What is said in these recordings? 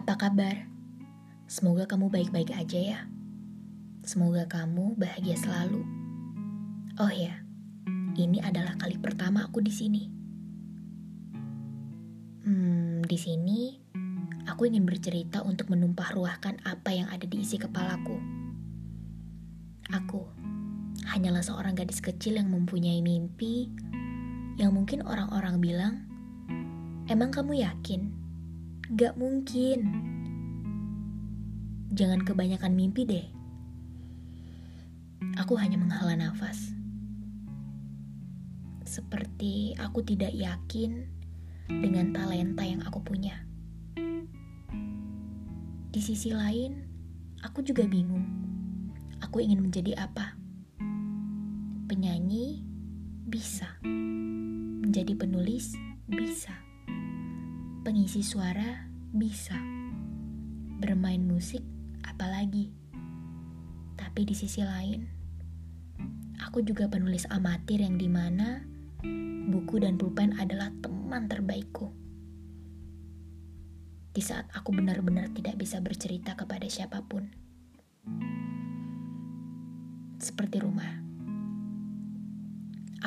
Apa kabar? Semoga kamu baik-baik aja ya. Semoga kamu bahagia selalu. Oh ya, ini adalah kali pertama aku di sini. Hmm, di sini aku ingin bercerita untuk menumpah ruahkan apa yang ada di isi kepalaku. Aku hanyalah seorang gadis kecil yang mempunyai mimpi yang mungkin orang-orang bilang, "Emang kamu yakin?" Gak mungkin. Jangan kebanyakan mimpi deh. Aku hanya menghela nafas. Seperti aku tidak yakin dengan talenta yang aku punya. Di sisi lain, aku juga bingung. Aku ingin menjadi apa? Penyanyi bisa. Menjadi penulis bisa Pengisi suara bisa. Bermain musik apalagi. Tapi di sisi lain, aku juga penulis amatir yang di mana buku dan pulpen adalah teman terbaikku. Di saat aku benar-benar tidak bisa bercerita kepada siapa pun. Seperti rumah.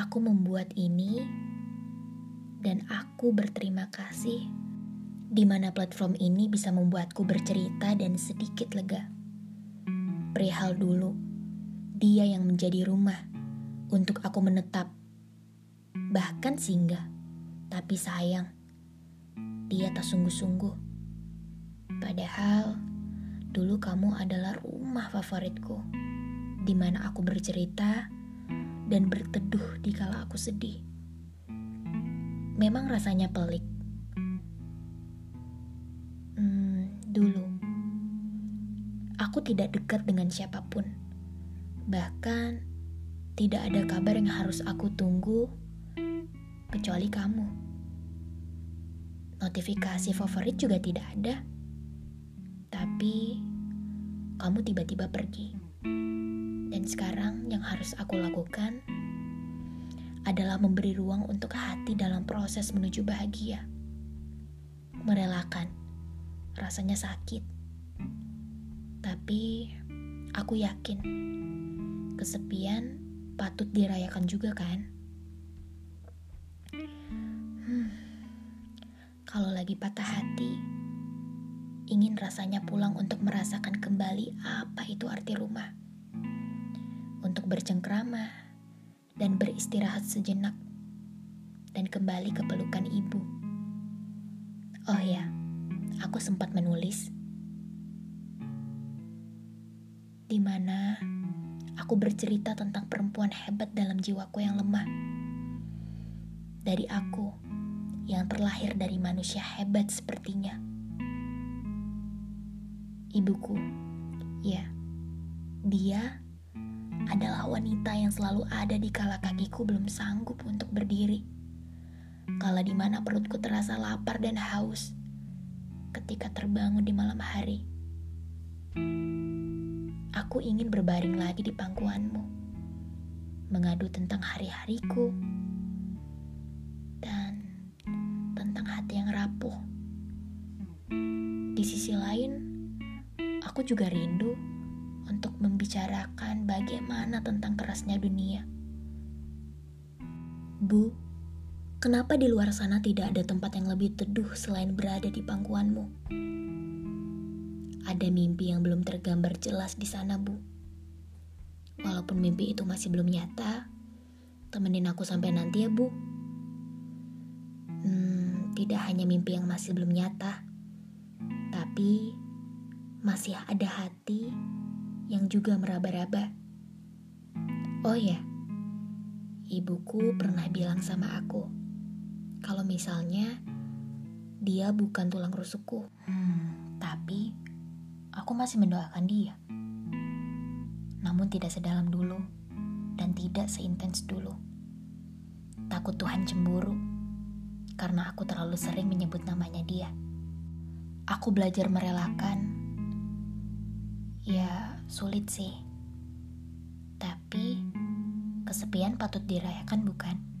Aku membuat ini dan aku berterima kasih di mana platform ini bisa membuatku bercerita dan sedikit lega. Perihal dulu, dia yang menjadi rumah untuk aku menetap, bahkan singgah. Tapi sayang, dia tak sungguh-sungguh. Padahal, dulu kamu adalah rumah favoritku, di mana aku bercerita dan berteduh di kala aku sedih. Memang rasanya pelik, Aku tidak dekat dengan siapa pun. Bahkan, tidak ada kabar yang harus aku tunggu kecuali kamu. Notifikasi favorit juga tidak ada. Tapi, kamu tiba-tiba pergi. Dan sekarang yang harus aku lakukan adalah memberi ruang untuk hati dalam proses menuju bahagia. Merelakan rasanya sakit. Tapi aku yakin kesepian patut dirayakan juga kan? Hmm, kalau lagi patah hati, ingin rasanya pulang untuk merasakan kembali apa itu arti rumah. Untuk bercengkrama dan beristirahat sejenak dan kembali ke pelukan ibu. Oh ya, aku sempat menulis di mana aku bercerita tentang perempuan hebat dalam jiwaku yang lemah. Dari aku yang terlahir dari manusia hebat sepertinya. Ibuku, ya, dia adalah wanita yang selalu ada di kala kakiku belum sanggup untuk berdiri. Kala di mana perutku terasa lapar dan haus ketika terbangun di malam hari. Aku ingin berbaring lagi di pangkuanmu, mengadu tentang hari-hariku, dan tentang hati yang rapuh. Di sisi lain, aku juga rindu untuk membicarakan bagaimana tentang kerasnya dunia. Bu, Kenapa di luar sana tidak ada tempat yang lebih teduh selain berada di pangkuanmu? Ada mimpi yang belum tergambar jelas di sana, Bu. Walaupun mimpi itu masih belum nyata, temenin aku sampai nanti ya, Bu. Hmm, tidak hanya mimpi yang masih belum nyata, tapi masih ada hati yang juga meraba-raba. Oh ya, ibuku pernah bilang sama aku kalau misalnya dia bukan tulang rusukku. Hmm, tapi aku masih mendoakan dia. Namun tidak sedalam dulu dan tidak seintens dulu. Takut Tuhan cemburu karena aku terlalu sering menyebut namanya dia. Aku belajar merelakan. Ya, sulit sih. Tapi kesepian patut dirayakan bukan?